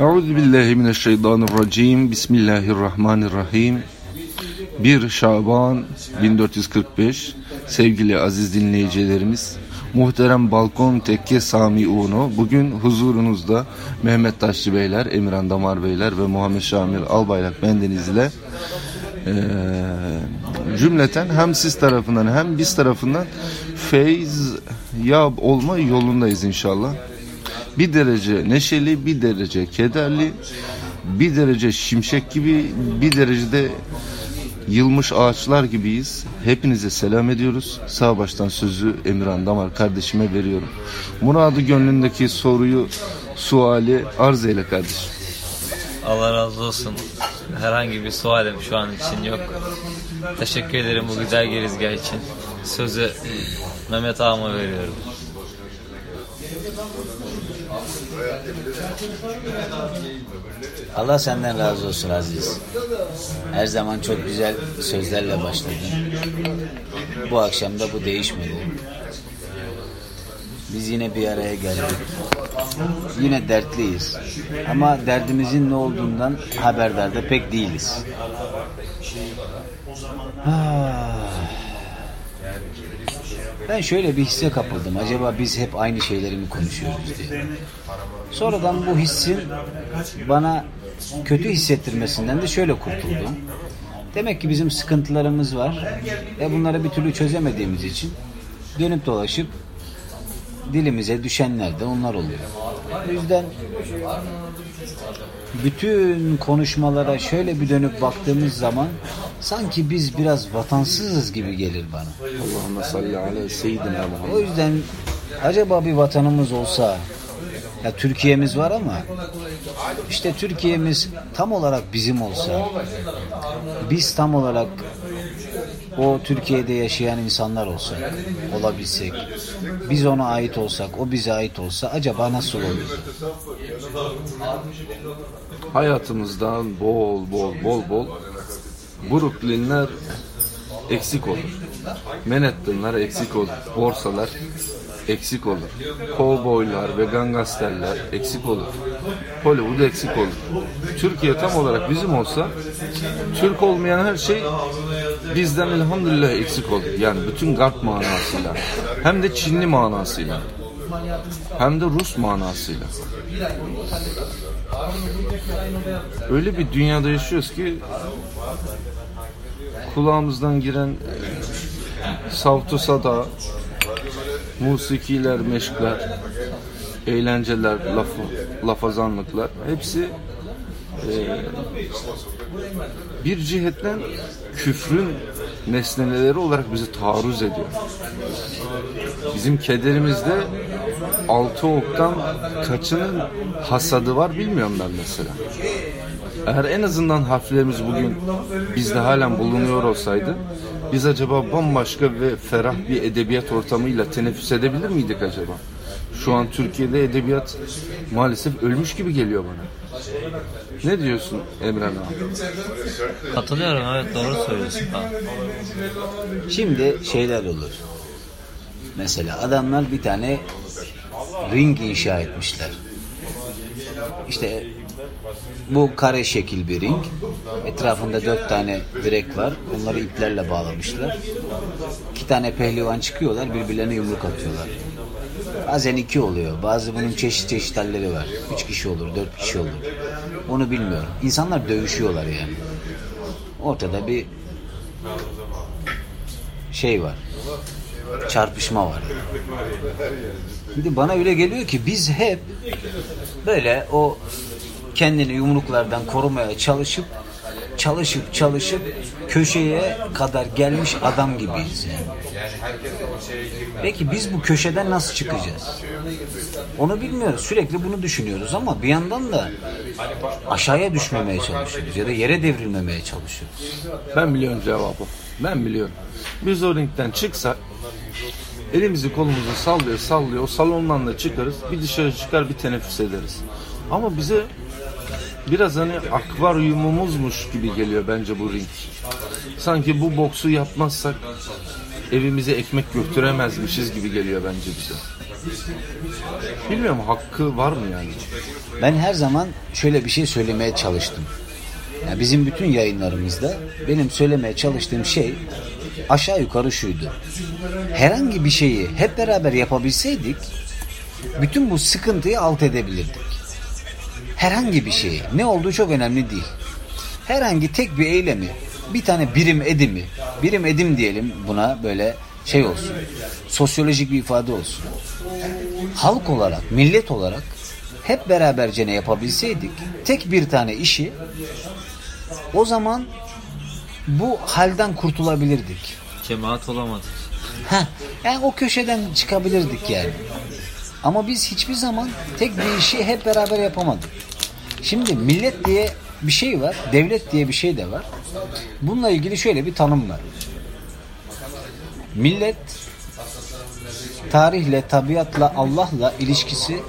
Euzu billahi mineşşeytanirracim. Bismillahirrahmanirrahim. 1 Şaban 1445. Sevgili aziz dinleyicilerimiz, muhterem Balkon Tekke Sami Uno, bugün huzurunuzda Mehmet Taşçı Beyler, Emirhan Damar Beyler ve Muhammed Şamil Albayrak bendeniz ile e, cümleten hem siz tarafından hem biz tarafından feyz ya olma yolundayız inşallah bir derece neşeli, bir derece kederli, bir derece şimşek gibi, bir derecede yılmış ağaçlar gibiyiz. Hepinize selam ediyoruz. Sağ baştan sözü Emirhan Damar kardeşime veriyorum. Muradı gönlündeki soruyu, suali arz eyle kardeşim. Allah razı olsun. Herhangi bir sualim şu an için yok. Teşekkür ederim bu güzel girizgah için. Sözü Mehmet Ağam'a veriyorum. Allah senden razı olsun Aziz. Her zaman çok güzel sözlerle başladın. Bu akşam da bu değişmedi. Biz yine bir araya geldik. Yine dertliyiz. Ama derdimizin ne olduğundan haberdar da pek değiliz. Ah. Ben şöyle bir hisse kapıldım. Acaba biz hep aynı şeyleri mi konuşuyoruz diye. Sonradan bu hissin bana kötü hissettirmesinden de şöyle kurtuldum. Demek ki bizim sıkıntılarımız var ve bunları bir türlü çözemediğimiz için dönüp dolaşıp dilimize düşenler de onlar oluyor. O yüzden bütün konuşmalara şöyle bir dönüp baktığımız zaman sanki biz biraz vatansızız gibi gelir bana. Allahümme salli ala seyyidina Muhammed. O yüzden acaba bir vatanımız olsa ya Türkiye'miz var ama işte Türkiye'miz tam olarak bizim olsa biz tam olarak o Türkiye'de yaşayan insanlar olsak olabilsek biz ona ait olsak o bize ait olsa acaba nasıl olur? Hayatımızdan bol bol bol bol Brooklynler eksik olur. Manhattanlar eksik olur. Borsalar eksik olur. Kovboylar ve gangsterler eksik olur. Hollywood eksik olur. Türkiye tam olarak bizim olsa Türk olmayan her şey bizden elhamdülillah eksik olur. Yani bütün garp manasıyla. Hem de Çinli manasıyla. Hem de Rus manasıyla. Öyle bir dünyada yaşıyoruz ki kulağımızdan giren savtu musikiler, meşkler, eğlenceler, laf, lafazanlıklar hepsi e, bir cihetten küfrün nesneleri olarak bizi taarruz ediyor. Bizim kederimizde altı oktan kaçının hasadı var bilmiyorum ben mesela. Eğer en azından harflerimiz bugün bizde halen bulunuyor olsaydı biz acaba bambaşka ve ferah bir edebiyat ortamıyla teneffüs edebilir miydik acaba? Şu an Türkiye'de edebiyat maalesef ölmüş gibi geliyor bana. Ne diyorsun Emre abi? Katılıyorum evet doğru söylüyorsun. Ha. Şimdi şeyler olur. Mesela adamlar bir tane ring inşa etmişler. İşte bu kare şekil bir ring. Etrafında dört tane direk var. Onları iplerle bağlamışlar. İki tane pehlivan çıkıyorlar. Birbirlerine yumruk atıyorlar. Bazen iki oluyor. Bazı bunun çeşit çeşit halleri var. Üç kişi olur, dört kişi olur. Onu bilmiyorum. İnsanlar dövüşüyorlar yani. Ortada bir şey var. Çarpışma var. Şimdi bana öyle geliyor ki biz hep böyle o kendini yumruklardan korumaya çalışıp çalışıp çalışıp köşeye kadar gelmiş adam gibiyiz yani. Peki biz bu köşeden nasıl çıkacağız? Onu bilmiyoruz. Sürekli bunu düşünüyoruz ama bir yandan da aşağıya düşmemeye çalışıyoruz ya da yere devrilmemeye çalışıyoruz. Ben biliyorum cevabı. Ben biliyorum. Biz o ringden çıksak elimizi kolumuzu sallıyor sallıyor o salondan da çıkarız bir dışarı çıkar bir teneffüs ederiz. Ama bize biraz hani akvaryumumuzmuş gibi geliyor bence bu ring. Sanki bu boksu yapmazsak evimize ekmek götüremezmişiz gibi geliyor bence bize. Bilmiyorum hakkı var mı yani? Ben her zaman şöyle bir şey söylemeye çalıştım. Yani bizim bütün yayınlarımızda benim söylemeye çalıştığım şey aşağı yukarı şuydu. Herhangi bir şeyi hep beraber yapabilseydik bütün bu sıkıntıyı alt edebilirdik. Herhangi bir şeyi. Ne olduğu çok önemli değil. Herhangi tek bir eylemi, bir tane birim edimi, birim edim diyelim buna böyle şey olsun. Sosyolojik bir ifade olsun. Halk olarak, millet olarak hep beraberce ne yapabilseydik tek bir tane işi o zaman bu halden kurtulabilirdik. Cemaat olamadık. Heh, yani o köşeden çıkabilirdik yani. Ama biz hiçbir zaman tek bir işi hep beraber yapamadık. Şimdi millet diye bir şey var, devlet diye bir şey de var. Bununla ilgili şöyle bir tanım var. Millet tarihle, tabiatla, Allah'la ilişkisi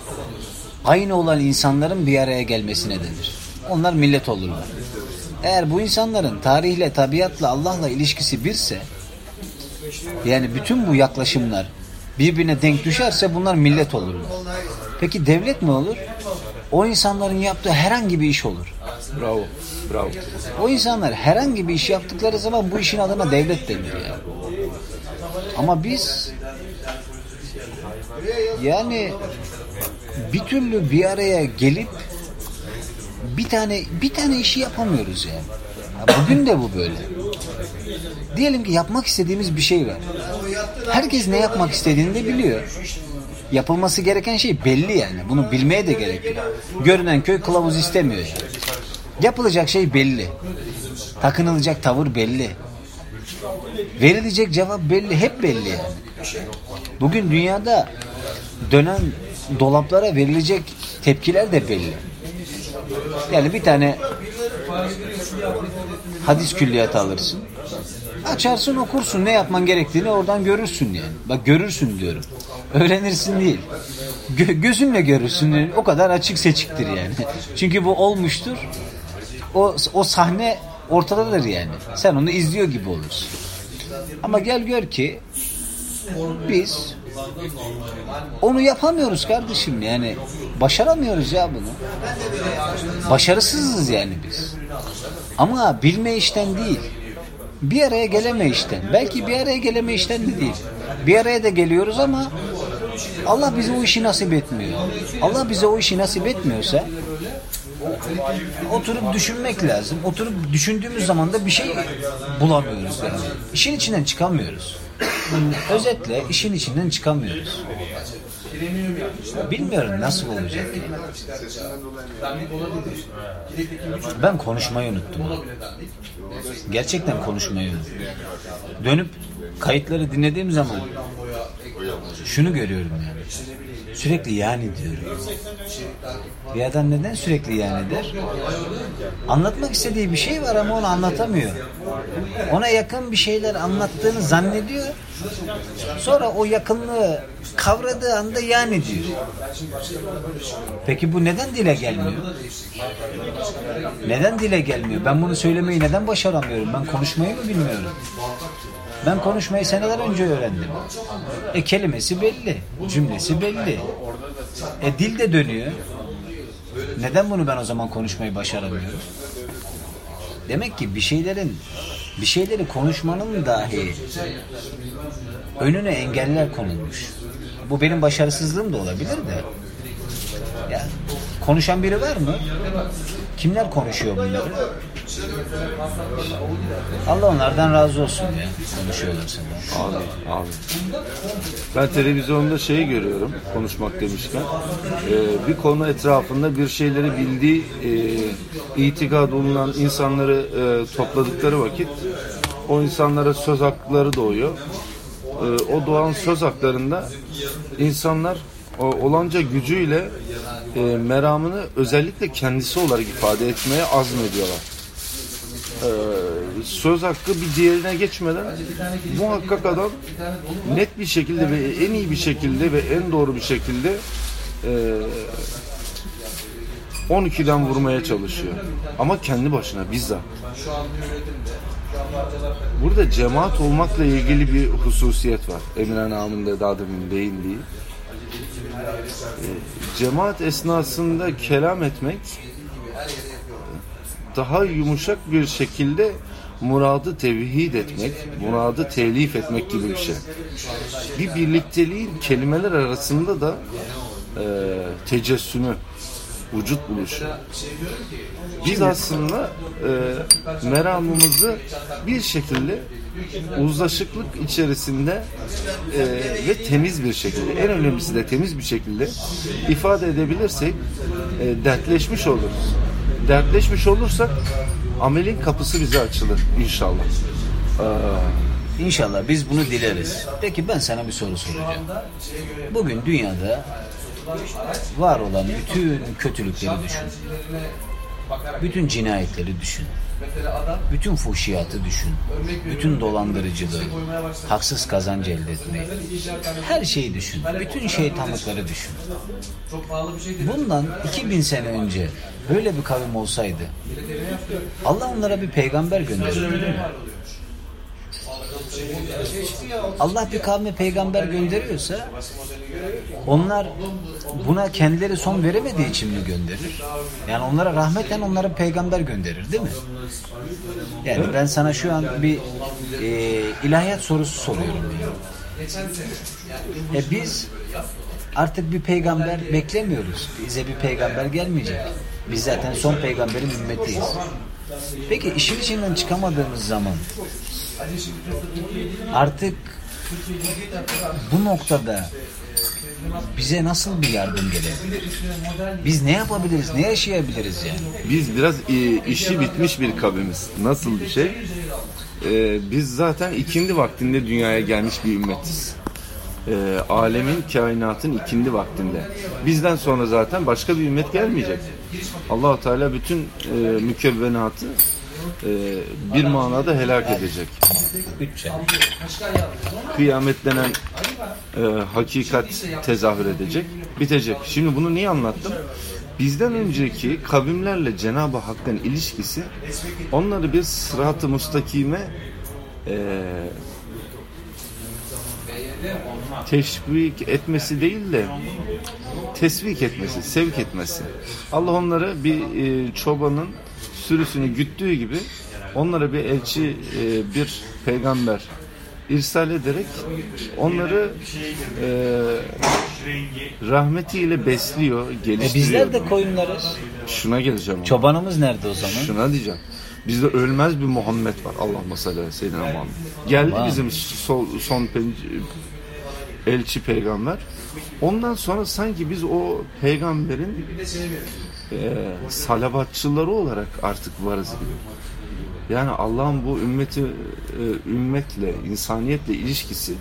aynı olan insanların bir araya gelmesine denir. Onlar millet olurlar. Eğer bu insanların tarihle, tabiatla, Allah'la ilişkisi birse yani bütün bu yaklaşımlar birbirine denk düşerse bunlar millet olurlar. Peki devlet mi olur? O insanların yaptığı herhangi bir iş olur. Bravo. Bravo. O insanlar herhangi bir iş yaptıkları zaman bu işin adına devlet denir yani. Ama biz yani bir türlü bir araya gelip bir tane bir tane işi yapamıyoruz yani. Ya bugün de bu böyle. Diyelim ki yapmak istediğimiz bir şey var. Herkes ne yapmak istediğini de biliyor. Yapılması gereken şey belli yani. Bunu bilmeye de gerek yok. Görünen köy kılavuz istemiyor yani. Yapılacak şey belli. Takınılacak tavır belli. Verilecek cevap belli. Hep belli yani. Bugün dünyada dönen dolaplara verilecek tepkiler de belli. Yani bir tane hadis külliyatı alırsın. Açarsın okursun ne yapman gerektiğini oradan görürsün yani. Bak görürsün diyorum. Öğrenirsin değil. Gö- gözünle görürsün. O kadar açık seçiktir yani. Çünkü bu olmuştur. O, o sahne ortadadır yani. Sen onu izliyor gibi olursun. Ama gel gör ki biz onu yapamıyoruz kardeşim yani. Başaramıyoruz ya bunu. Başarısızız yani biz. Ama bilme işten değil. Bir araya geleme işten. Belki bir araya geleme işten de değil. Bir araya da geliyoruz ama Allah bize o işi nasip etmiyor. Allah bize o işi nasip etmiyorsa oturup düşünmek lazım. Oturup düşündüğümüz zaman da bir şey bulamıyoruz yani. İşin içinden çıkamıyoruz. Özetle işin içinden çıkamıyoruz. Bilmiyorum nasıl olacak. Ben konuşmayı unuttum. Gerçekten konuşmayı unuttum. Dönüp kayıtları dinlediğim zaman şunu görüyorum yani. Sürekli yani diyorum. Bir adam neden sürekli yani der? Anlatmak istediği bir şey var ama onu anlatamıyor. Ona yakın bir şeyler anlattığını zannediyor. Sonra o yakınlığı kavradığı anda yani diyor. Peki bu neden dile gelmiyor? Neden dile gelmiyor? Ben bunu söylemeyi neden başaramıyorum? Ben konuşmayı mı bilmiyorum? Ben konuşmayı seneler önce öğrendim. E kelimesi belli, cümlesi belli. E dil de dönüyor. Neden bunu ben o zaman konuşmayı başaramıyorum? Demek ki bir şeylerin bir şeyleri konuşmanın dahi önüne engeller konulmuş. Bu benim başarısızlığım da olabilir de. Ya konuşan biri var mı? Kimler konuşuyor bunları? Allah onlardan razı olsun ya. Konuşuyorlarsa. Abi, abi. Ben televizyonda şeyi görüyorum konuşmak demişken. Ee, bir konu etrafında bir şeyleri bildiği e, itikad olunan insanları e, topladıkları vakit o insanlara söz hakları doğuyor. E, o doğan söz haklarında insanlar o olanca gücüyle e, meramını özellikle kendisi olarak ifade etmeye azmediyorlar. Ee, söz hakkı bir diğerine geçmeden muhakkak adam net bir şekilde ve en iyi bir şekilde ve en doğru bir şekilde e, 12'den vurmaya çalışıyor. Ama kendi başına bizzat. Burada cemaat olmakla ilgili bir hususiyet var. Emine Hanım'ın da daha demin değindiği. cemaat esnasında kelam etmek daha yumuşak bir şekilde muradı tevhid etmek, muradı telif etmek gibi bir şey. Bir birlikteliğin kelimeler arasında da e, tecessümü, vücut buluşu. Biz aslında e, meramımızı bir şekilde uzlaşıklık içerisinde e, ve temiz bir şekilde, en önemlisi de temiz bir şekilde ifade edebilirsek e, dertleşmiş oluruz. Dertleşmiş olursak amelin kapısı bize açılır inşallah. İnşallah biz bunu dileriz. Peki ben sana bir soru soracağım. Bugün dünyada var olan bütün kötülükleri düşün. Bütün cinayetleri düşün. Bütün fuhşiyatı düşün. Bütün dolandırıcılığı, haksız kazanç elde etmeyi. Her şeyi düşün. Bütün şeytanlıkları düşün. Bundan 2000 sene önce böyle bir kavim olsaydı Allah onlara bir peygamber gönderirdi mi? Allah bir kavme peygamber gönderiyorsa onlar buna kendileri son veremediği için mi gönderir? Yani onlara rahmeten onlara peygamber gönderir değil mi? Yani ben sana şu an bir e, ilahiyat sorusu soruyorum. Yani. E biz artık bir peygamber beklemiyoruz. Bize bir peygamber gelmeyecek. Biz zaten son peygamberin ümmetiyiz. Peki işin içinden çıkamadığımız zaman artık bu noktada bize nasıl bir yardım gelebilir? Biz ne yapabiliriz? Ne yaşayabiliriz yani? Biz biraz e, işi bitmiş bir kavimiz. Nasıl bir şey? E, biz zaten ikindi vaktinde dünyaya gelmiş bir ümmetiz. E, alemin, kainatın ikindi vaktinde. Bizden sonra zaten başka bir ümmet gelmeyecek. allah Teala bütün e, mükevvenatı e, bir manada helak edecek. Kıyamet denen e, hakikat tezahür edecek, bitecek. Şimdi bunu niye anlattım? Bizden önceki kavimlerle Cenab-ı Hakk'ın ilişkisi onları bir sırat-ı mustakime e, teşvik etmesi değil de tesvik etmesi, sevk etmesi. Allah onları bir e, çobanın sürüsünü güttüğü gibi onlara bir elçi, e, bir peygamber irsal ederek onları e, rahmetiyle besliyor, geliştiriyor. E bizler de koyunlarız. Şuna geleceğim. ama. Çobanımız nerede o zaman? Şuna diyeceğim. Bizde ölmez bir Muhammed var. Allah sallallahu seyyidina Muhammed. Geldi Aman. bizim son, son elçi peygamber. Ondan sonra sanki biz o peygamberin e, salavatçıları olarak artık varız gibi. Yani Allah'ın bu ümmeti e, ümmetle, insaniyetle ilişkisi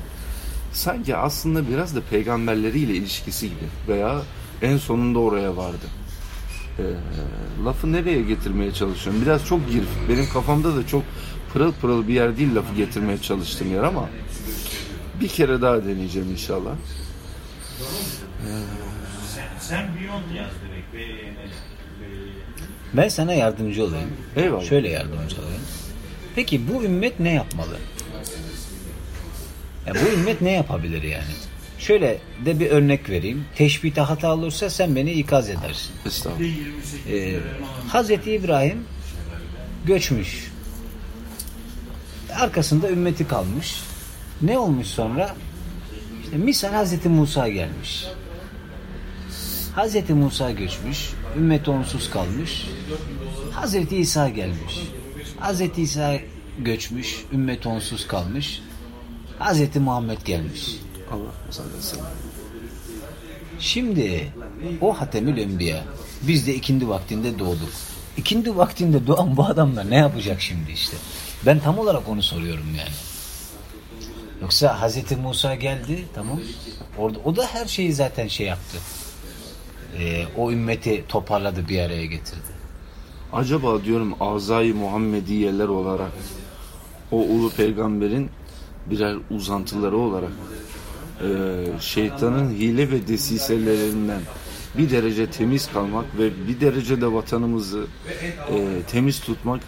sanki aslında biraz da peygamberleriyle ilişkisi gibi veya en sonunda oraya vardı. E, lafı nereye getirmeye çalışıyorum? Biraz çok girif. Benim kafamda da çok pırıl pırıl bir yer değil lafı getirmeye çalıştığım yer ama bir kere daha deneyeceğim inşallah. Sen Beyond yaz direkt. Ben sana yardımcı olayım. Eyvallah. Şöyle yardımcı olayım. Peki bu ümmet ne yapmalı? Ya bu ümmet ne yapabilir yani? Şöyle de bir örnek vereyim. Teşbihte hata olursa sen beni ikaz edersin. Estağfurullah. Ee, Hazreti İbrahim göçmüş. Arkasında ümmeti kalmış. Ne olmuş sonra? İşte misal Hazreti Musa gelmiş. Hazreti Musa göçmüş. Ümmeti onsuz kalmış. Hazreti İsa gelmiş. Hazreti İsa göçmüş. Ümmet onsuz kalmış. Hazreti Muhammed gelmiş. Allah. Şimdi o Hatemül Enbiya biz de ikindi vaktinde doğduk. İkindi vaktinde doğan bu adamlar ne yapacak şimdi işte? Ben tam olarak onu soruyorum yani. Yoksa Hazreti Musa geldi tamam. Orada o da her şeyi zaten şey yaptı. Ee, o ümmeti toparladı bir araya getirdi. Acaba diyorum azayı Muhammediyeler olarak o ulu peygamberin birer uzantıları olarak e, şeytanın hile ve desiselerinden bir derece temiz kalmak ve bir derece de vatanımızı e, temiz tutmak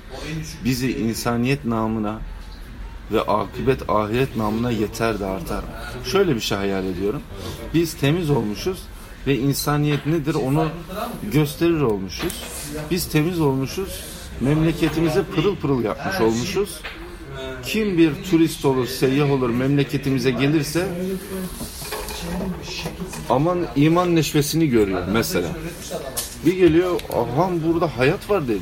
bizi insaniyet namına ve akıbet ahiret namına yeter de artar. Şöyle bir şey hayal ediyorum. Biz temiz olmuşuz ve insaniyet nedir onu gösterir olmuşuz. Biz temiz olmuşuz. Memleketimize pırıl pırıl yapmış olmuşuz. Kim bir turist olur, seyyah olur, memleketimize gelirse aman iman neşvesini görüyor mesela. Bir geliyor, aman burada hayat var deniyor.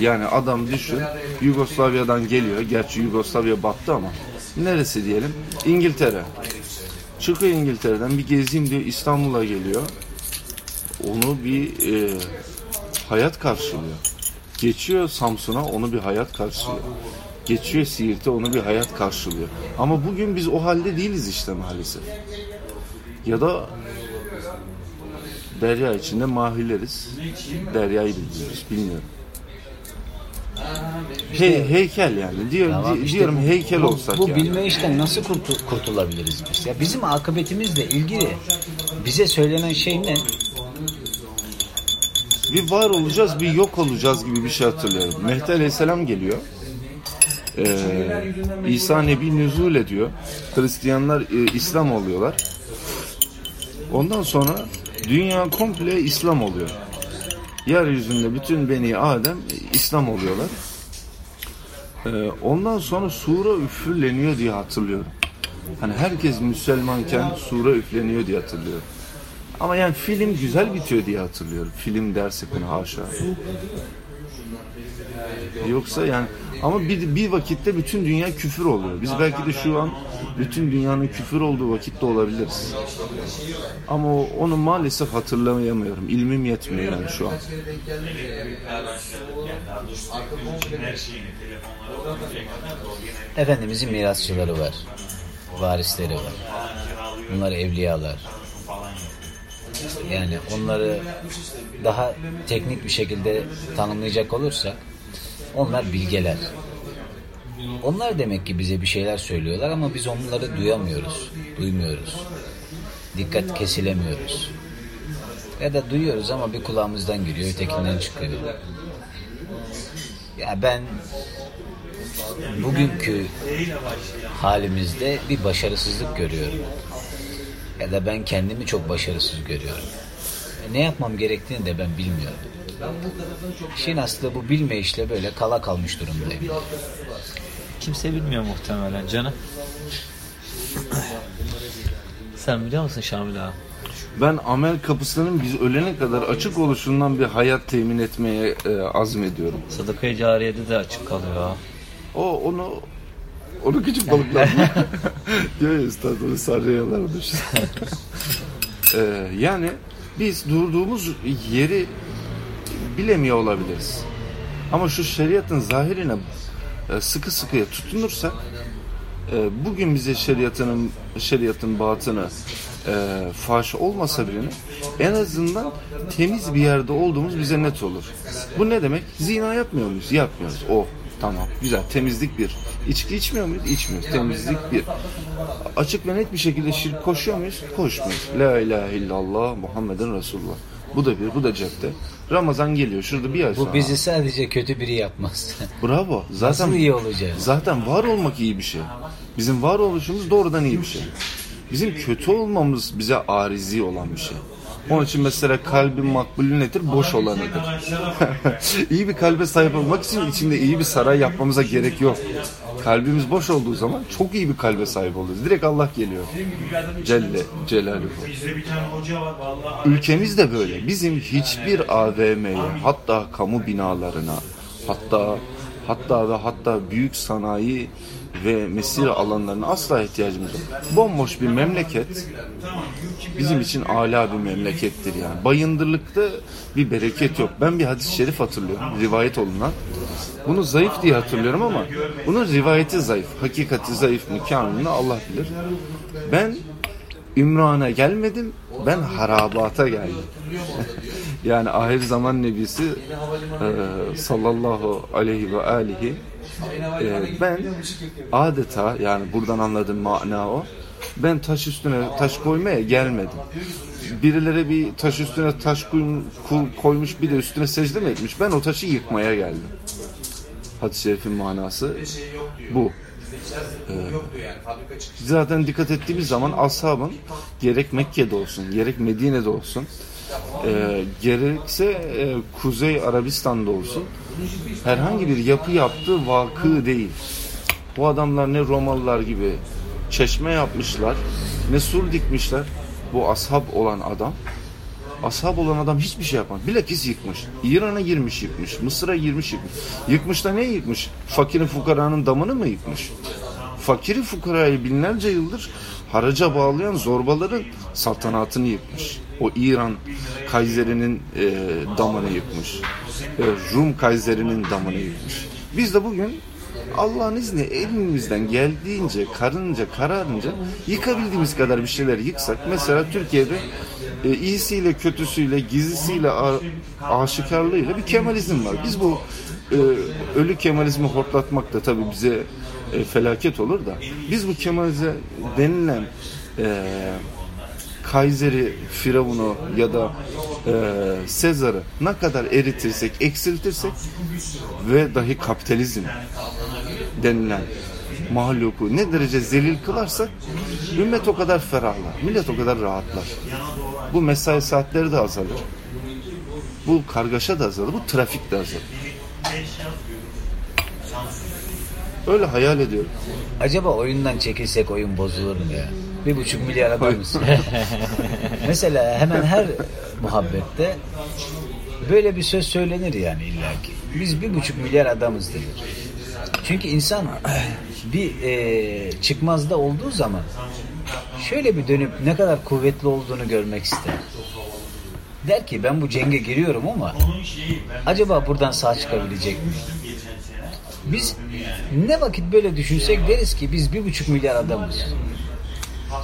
Yani adam düşün, Yugoslavya'dan geliyor. Gerçi Yugoslavya battı ama. Neresi diyelim? İngiltere. Çıkıyor İngiltere'den bir gezeyim diyor İstanbul'a geliyor. Onu bir e, hayat karşılıyor. Geçiyor Samsun'a onu bir hayat karşılıyor. Geçiyor Siirt'e onu bir hayat karşılıyor. Ama bugün biz o halde değiliz işte maalesef. Ya da derya içinde mahilleriz. Deryayı bilmiyoruz, bilmiyorum. He, heykel yani. Diyor, Tamam, işte diyorum bu- heykel bu, olsak Bu yani. bilme işten nasıl kurtu- kurtulabiliriz biz? Ya bizim akıbetimizle ilgili bize söylenen şey ne? bir var olacağız, bir yok olacağız gibi bir şey hatırlıyorum. Mehdi Aleyhisselam geliyor. Ee, İsa Nebi nüzul ediyor. Hristiyanlar e, İslam oluyorlar. Ondan sonra dünya komple İslam oluyor. Yeryüzünde bütün Beni Adem e, İslam oluyorlar. Ee, ondan sonra sura üfürleniyor diye hatırlıyorum. Hani herkes Müslümanken sura üfleniyor diye hatırlıyorum. Ama yani film güzel bitiyor diye hatırlıyorum. Film dersi konu haşa. Yoksa yani ama bir, bir vakitte bütün dünya küfür oluyor. Biz belki de şu an bütün dünyanın küfür olduğu vakitte olabiliriz. Ama onu maalesef hatırlayamıyorum. İlmim yetmiyor yani şu an. Efendimizin mirasçıları var. Varisleri var. Bunlar evliyalar. Yani onları daha teknik bir şekilde tanımlayacak olursak onlar bilgeler. Onlar demek ki bize bir şeyler söylüyorlar ama biz onları duyamıyoruz, duymuyoruz. Dikkat kesilemiyoruz. Ya da duyuyoruz ama bir kulağımızdan giriyor, ötekinden çıkıyor. Ya ben bugünkü halimizde bir başarısızlık görüyorum. Ya da ben kendimi çok başarısız görüyorum. E, Ne yapmam gerektiğini de ben bilmiyorum. İşin aslı bu bilme işle böyle kala kalmış durumdayım. Kimse bilmiyor muhtemelen canım. Sen biliyor musun Şamil abi? Ben amel kapısının biz ölene kadar açık oluşundan bir hayat temin etmeye e, azmediyorum. Sadaka-i Cariye'de de açık kalıyor ha. O onu onu küçük balıklar diyor ya üstad onu sarıyalar ee, yani biz durduğumuz yeri bilemiyor olabiliriz. Ama şu şeriatın zahirine sıkı sıkıya tutunursak e, bugün bize şeriatının şeriatın batını e, faş olmasa bile en azından temiz bir yerde olduğumuz bize net olur. Bu ne demek? Zina yapmıyor muyuz? Yapmıyoruz. Oh tamam güzel temizlik bir. İçki içmiyor muyuz? İçmiyoruz. Temizlik bir. Açık ve net bir şekilde şirk koşuyor muyuz? Koşmuyoruz. La ilahe illallah Muhammeden Resulullah. Bu da bir, bu da cepte. Ramazan geliyor. Şurada bir ay sonra. Bu bizi sadece kötü biri yapmaz. Bravo. Zaten Nasıl iyi olacağız? Zaten var olmak iyi bir şey. Bizim var oluşumuz doğrudan iyi bir şey. Bizim kötü olmamız bize arizi olan bir şey. Onun için mesela kalbin makbulü nedir? Boş olanıdır. iyi bir kalbe sahip olmak için içinde iyi bir saray yapmamıza gerek yok. Kalbimiz boş olduğu zaman çok iyi bir kalbe sahip oluyoruz. Direkt Allah geliyor. Celle Celaluhu. Ülkemiz de böyle. Bizim hiçbir AVM'ye, hatta kamu binalarına, hatta hatta ve hatta büyük sanayi ve mesire alanlarına asla ihtiyacımız yok. Bomboş bir memleket bizim için âlâ bir memlekettir yani. Bayındırlıkta bir bereket yok. Ben bir hadis-i şerif hatırlıyorum, rivayet olunan. Bunu zayıf diye hatırlıyorum ama bunun rivayeti zayıf. Hakikati zayıf mı, mi Allah bilir. Ben İmran'a gelmedim, ben harabata geldim. Yani ahir zaman nebisi e, sallallahu aleyhi ve alihi e, ben adeta yani buradan anladığım mana o. Ben taş üstüne taş koymaya gelmedim. Birileri bir taş üstüne taş koymuş bir de üstüne secde mi etmiş? Ben o taşı yıkmaya geldim. Hadis-i şerifin manası bu. Zaten dikkat ettiğimiz zaman ashabın gerek Mekke'de olsun, gerek Medine'de olsun, e, gerekse e, Kuzey Arabistan'da olsun herhangi bir yapı yaptığı vakı değil. Bu adamlar ne Romalılar gibi çeşme yapmışlar, ne sur dikmişler. Bu ashab olan adam Ashab olan adam hiçbir şey yapmaz. Bilakis yıkmış. İran'a girmiş yıkmış. Mısır'a girmiş yıkmış. Yıkmış da ne yıkmış? Fakirin fukaranın damını mı yıkmış? Fakiri fukarayı binlerce yıldır haraca bağlayan zorbaların saltanatını yıkmış. O İran Kayseri'nin e, damını yıkmış. E, Rum Kayseri'nin damını yıkmış. Biz de bugün Allah'ın izni elimizden geldiğince, karınca, kararınca yıkabildiğimiz kadar bir şeyler yıksak. Mesela Türkiye'de e, iyisiyle, kötüsüyle, gizlisiyle, a- aşikarlığıyla bir Kemalizm var. Biz bu e, ölü Kemalizmi hortlatmak da tabii bize e, felaket olur da biz bu Kemalize denilen e, Kayseri, Firavun'u ya da e, Sezar'ı ne kadar eritirsek, eksiltirsek ve dahi kapitalizm denilen mahluku ne derece zelil kılarsak ümmet o kadar ferahlar, millet o kadar rahatlar. Bu mesai saatleri de azalır. Bu kargaşa da azalır, bu trafik de azalır. Öyle hayal ediyorum. Acaba oyundan çekilsek oyun bozulur mu ya? Bir buçuk milyar adamız. Mesela hemen her muhabbette böyle bir söz söylenir yani illaki. Biz bir buçuk milyar adamız denir. Çünkü insan bir e, çıkmazda olduğu zaman şöyle bir dönüp ne kadar kuvvetli olduğunu görmek ister. Der ki ben bu cenge giriyorum ama acaba buradan sağ çıkabilecek miyim? Biz ne vakit böyle düşünsek deriz ki biz bir buçuk milyar adamız.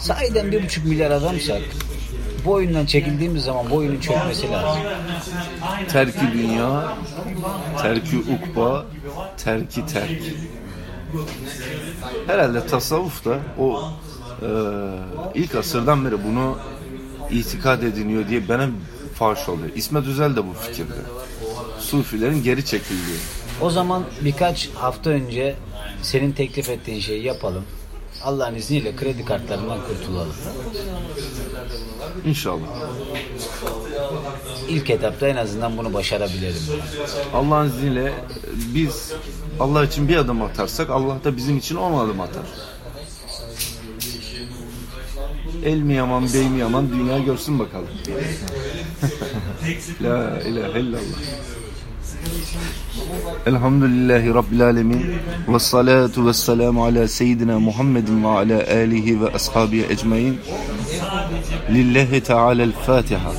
Sahiden bir buçuk milyar adamsak bu oyundan çekildiğimiz zaman bu oyunun çökmesi lazım. Terki dünya, terki ukba, terki terk. Herhalde tasavvuf da o e, ilk asırdan beri bunu itikad ediniyor diye bana farş oluyor. İsmet Özel de bu fikirde. Sufilerin geri çekildiği. O zaman birkaç hafta önce senin teklif ettiğin şeyi yapalım. Allah'ın izniyle kredi kartlarından kurtulalım. İnşallah. İlk etapta en azından bunu başarabilirim. Allah'ın izniyle biz Allah için bir adım atarsak Allah da bizim için on adım atar. El mi yaman, bey mi yaman dünya görsün bakalım. La ilahe illallah. Elhamdülillahi Rabbil Alemin ve salatu ve selamu ala seyyidina Muhammedin ve ala alihi ve ashabihi ecmain Lillahi Teala'l Fatiha